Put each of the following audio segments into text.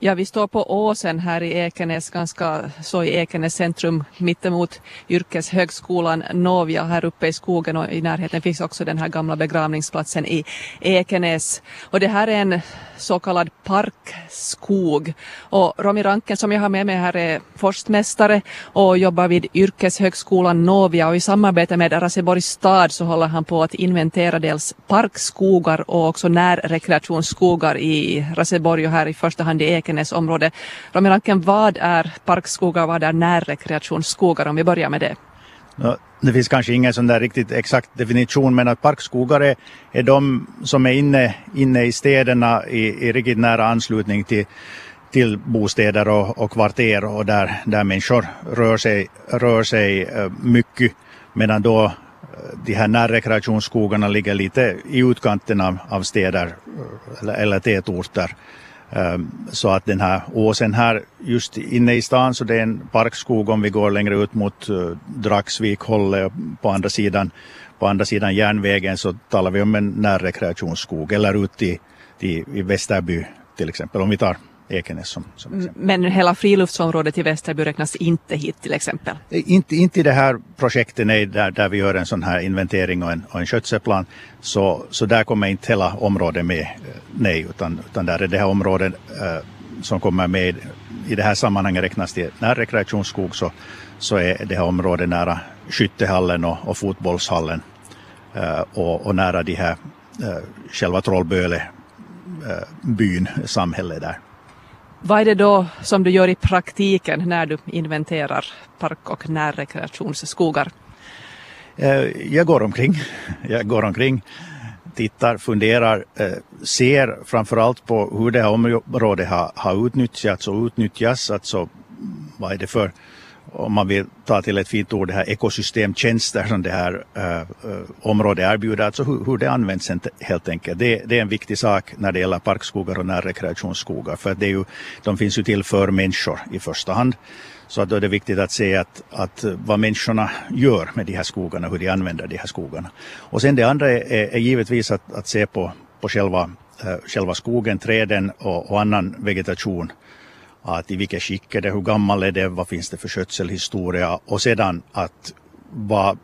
Ja, vi står på åsen här i Ekenäs, ganska så i Ekenäs centrum mittemot yrkeshögskolan Novia här uppe i skogen och i närheten finns också den här gamla begravningsplatsen i Ekenäs. Och det här är en så kallad parkskog. Och Romy Ranken som jag har med mig här är forstmästare och jobbar vid yrkeshögskolan Novia och i samarbete med Raseborgs stad så håller han på att inventera dels parkskogar och också närrekreationsskogar i Raseborg och här i första hand i Ekenäs område. Romy Ranken, vad är parkskogar och vad är närrekreationsskogar om vi börjar med det? Det finns kanske ingen sån där riktigt exakt definition men att parkskogar är, är de som är inne, inne i städerna i, i riktigt nära anslutning till, till bostäder och, och kvarter och där, där människor rör sig, rör sig eh, mycket medan då eh, de här närrekreationsskogarna ligger lite i utkanten av, av städer eh, eller, eller tätorter. Ehm, så att den här åsen här just inne i stan så det är en parkskog om vi går längre ut mot eh, uh, Dragsvik hållet på andra sidan på andra sidan järnvägen så talar vi om en närrekreationsskog eller ut i, i, i Västerby till exempel om vi tar Ekenäs som, som. Men hela friluftsområdet i Västerby räknas inte hit till exempel? Inte, inte i det här projektet nej, där, där vi gör en sån här inventering och en, och en skötselplan. Så, så där kommer inte hela området med, eh, nej, utan, utan där är det här området äh, som kommer med i det här sammanhanget räknas till närrekreationsskog så, så är det här området nära skyttehallen och, och fotbollshallen äh, och, och nära de här äh, själva Trollböle byn, samhället där. Vad är det då som du gör i praktiken när du inventerar park och närrekreationsskogar? Eh, jag går omkring. Jag går omkring, tittar, funderar, eh, ser framförallt på hur det här området har, har utnyttjats och utnyttjas. Alltså vad är det för om man vill ta till ett fint ord, det här ekosystemtjänster som det här äh, området erbjuder, alltså hur, hur det används helt enkelt. Det, det, är en viktig sak när det gäller parkskogar och närrekreationsskogar, för det är ju, de finns ju till för människor i första hand. Så då är det viktigt att se att, att vad människorna gör med de här skogarna, hur de använder de här skogarna. Och sen det andra är, är givetvis att, att se på, på själva, äh, själva skogen, träden och, och annan vegetation att i vilket skick är det, hur gammal är det, vad finns det för skötselhistoria och sedan att vad,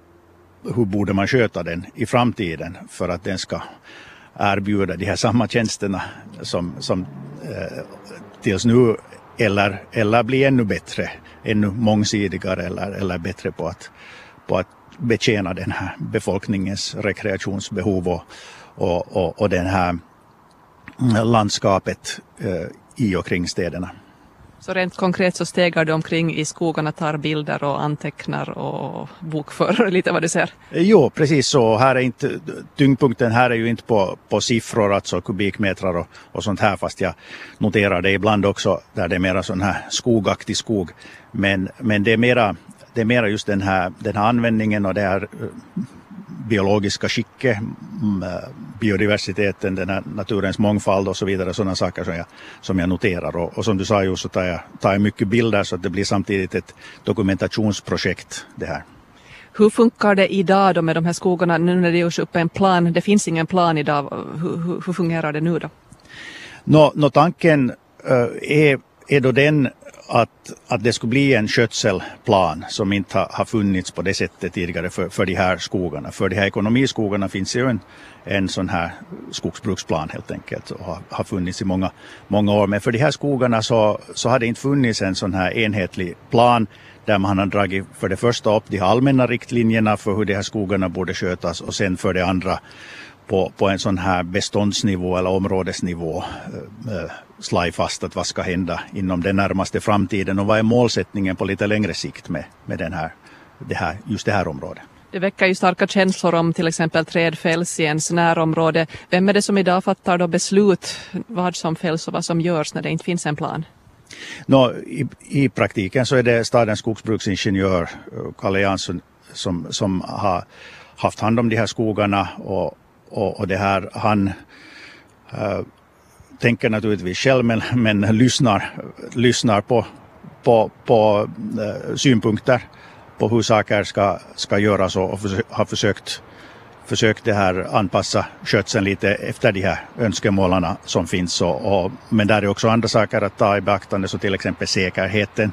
hur borde man sköta den i framtiden för att den ska erbjuda de här samma tjänsterna som, som eh, tills nu eller, eller bli ännu bättre, ännu mångsidigare eller, eller bättre på att, på att betjäna den här befolkningens rekreationsbehov och, och, och, och den här mm, landskapet eh, i och kring städerna. Så rent konkret så stegar du omkring i skogarna, tar bilder och antecknar och bokför lite vad du ser? Eh, jo, precis så. Här är inte, tyngdpunkten här är ju inte på, på siffror, alltså kubikmetrar och, och sånt här, fast jag noterar det ibland också där det är mera sån här skogaktig skog. Men, men det är mera det är mera just den här, den här användningen och det här eh, biologiska skicket, biodiversiteten, den här naturens mångfald och så vidare, sådana saker som jag, som jag noterar. Och, och som du sa ju så tar jag, tar jag mycket bilder så att det blir samtidigt ett dokumentationsprojekt det här. Hur funkar det idag då med de här skogarna nu när det görs upp en plan? Det finns ingen plan idag. Hur, hur, hur fungerar det nu då? Nå, nå tanken uh, är, är då den att, att det skulle bli en skötselplan som inte har, har funnits på det sättet tidigare för, för de här skogarna. För de här ekonomiskogarna finns ju en, en sån här skogsbruksplan helt enkelt och har, har funnits i många, många år. Men för de här skogarna så, så har det inte funnits en sån här enhetlig plan där man har dragit för det första upp de allmänna riktlinjerna för hur de här skogarna borde skötas och sen för det andra på, på en sån här beståndsnivå eller områdesnivå äh, slå fast att vad ska hända inom den närmaste framtiden och vad är målsättningen på lite längre sikt med, med den här, det här, just det här området. Det väcker ju starka känslor om till exempel träd fälls i ens närområde. Vem är det som idag fattar då beslut vad som fälls och vad som görs när det inte finns en plan? No, i, I praktiken så är det stadens skogsbruksingenjör Kalle Jansson som, som har haft hand om de här skogarna och, och, och det här, han äh, tänker naturligtvis själv men, men lyssnar, lyssnar på, på, på äh, synpunkter på hur saker ska, ska göras och, och har försökt försökt det här anpassa skötseln lite efter de här önskemålen som finns. Och, och, men där är också andra saker att ta i beaktande, så till exempel säkerheten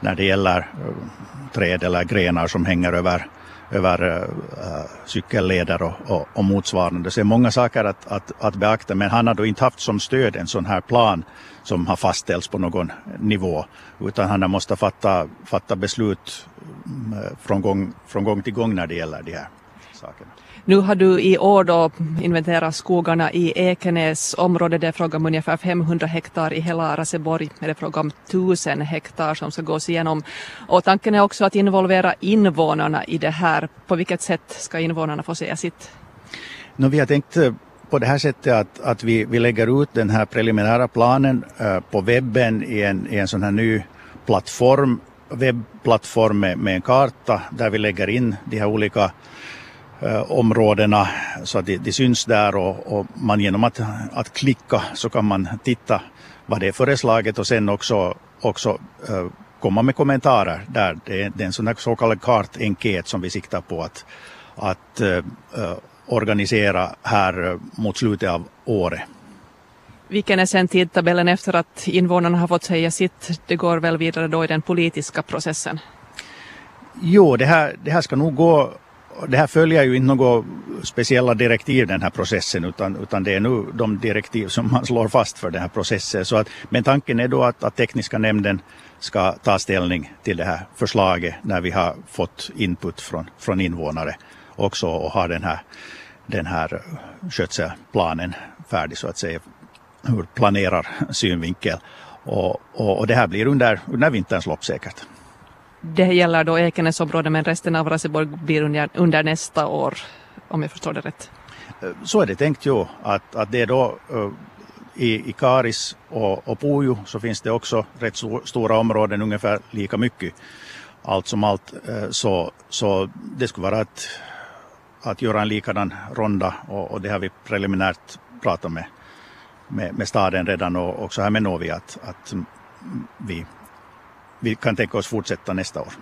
när det gäller eh, träd eller grenar som hänger över, över eh, äh, cykelleder och, och, och motsvarande. Så det är många saker att, att, att beakta, men han har då inte haft som stöd en sån här plan som har fastställts på någon nivå, utan han har måste fatta, fatta beslut eh, från gång, från gång till gång när det gäller de här sakerna. Nu har du i år då inventerat skogarna i Ekenäs område. Det är fråga om ungefär 500 hektar. I hela Raseborg är det fråga om 1000 hektar som ska gås igenom. Och tanken är också att involvera invånarna i det här. På vilket sätt ska invånarna få säga sitt? No, vi har tänkt eh, på det här sättet att, att vi, vi lägger ut den här preliminära planen uh, på webben i en, i en sån här ny plattform, webbplattform med, med en karta där vi lägger in de här olika områdena så att de, de syns där och, och, man genom att, att klicka så kan man titta vad det är föreslaget och sen också, också eh, komma med kommentarer där. Det är, det är en sån så kallad kartenkät som vi siktar på att, att eh, organisera här mot slutet av året. Vilken är sen tidtabellen efter att invånarna har fått säga sitt? Det går väl vidare då i den politiska processen? Jo, det här, det här ska nog gå det här följer ju inte några speciella direktiv den här processen utan, utan det är nu de direktiv som man slår fast för den här processen. Så att, men tanken är då att, att tekniska nämnden ska ta ställning till det här förslaget när vi har fått input från, från invånare också och har den här, den här skötselplanen färdig så att säga ur planerar synvinkel. Och, och, och det här blir under, under vinterns lopp säkert. Det gäller då Ekenäsområdet men resten av Raseborg blir under, under nästa år om jag förstår det rätt. Eh, så är det tänkt ju att, att det är då eh, i, i Karis och, och Pujo så finns det också rätt stora områden, ungefär lika mycket. Allt som allt eh, så, så det skulle vara att, att göra en likadan ronda och, och det har vi preliminärt pratat med, med, med staden redan och också här med Novi att, att vi vi kan tänka oss fortsätta nästa år.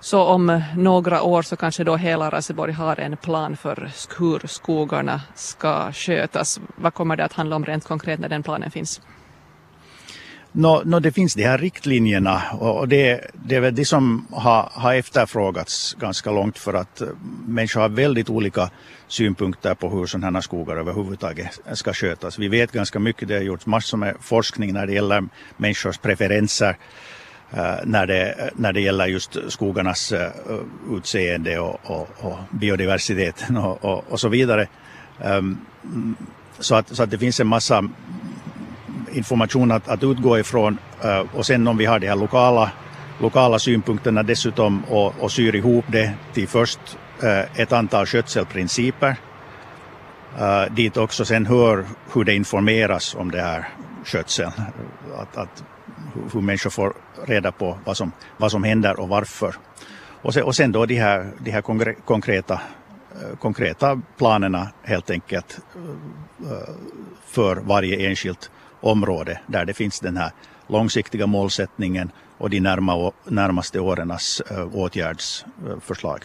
Så om några år så kanske då hela Raseborg har en plan för hur skogarna ska skötas. Vad kommer det att handla om rent konkret när den planen finns? No, no, det finns de här riktlinjerna och det, det är väl det som har, har efterfrågats ganska långt för att människor har väldigt olika synpunkter på hur sådana här skogar överhuvudtaget ska skötas. Vi vet ganska mycket, det har gjorts massor med forskning när det gäller människors preferenser Eh, Eh, när det, när det gäller just skogarnas eh, utseende och, och, och biodiversiteten och, och, och, så vidare. Ehm, så, att, så att det finns en massa information att, att utgå ifrån eh, och sen om vi har de här lokala, lokala synpunkterna dessutom och, och syr ihop det till först ett antal skötselprinciper dit också sen hör hur det informeras om det här skötseln. Att, att hur människor får reda på vad som, vad som händer och varför. Och sen, och sen då de här, de här konkreta, eh, konkreta planerna helt enkelt eh, eh, för varje enskilt område där det finns den här långsiktiga målsättningen och de närma, närmaste årens åtgärdsförslag.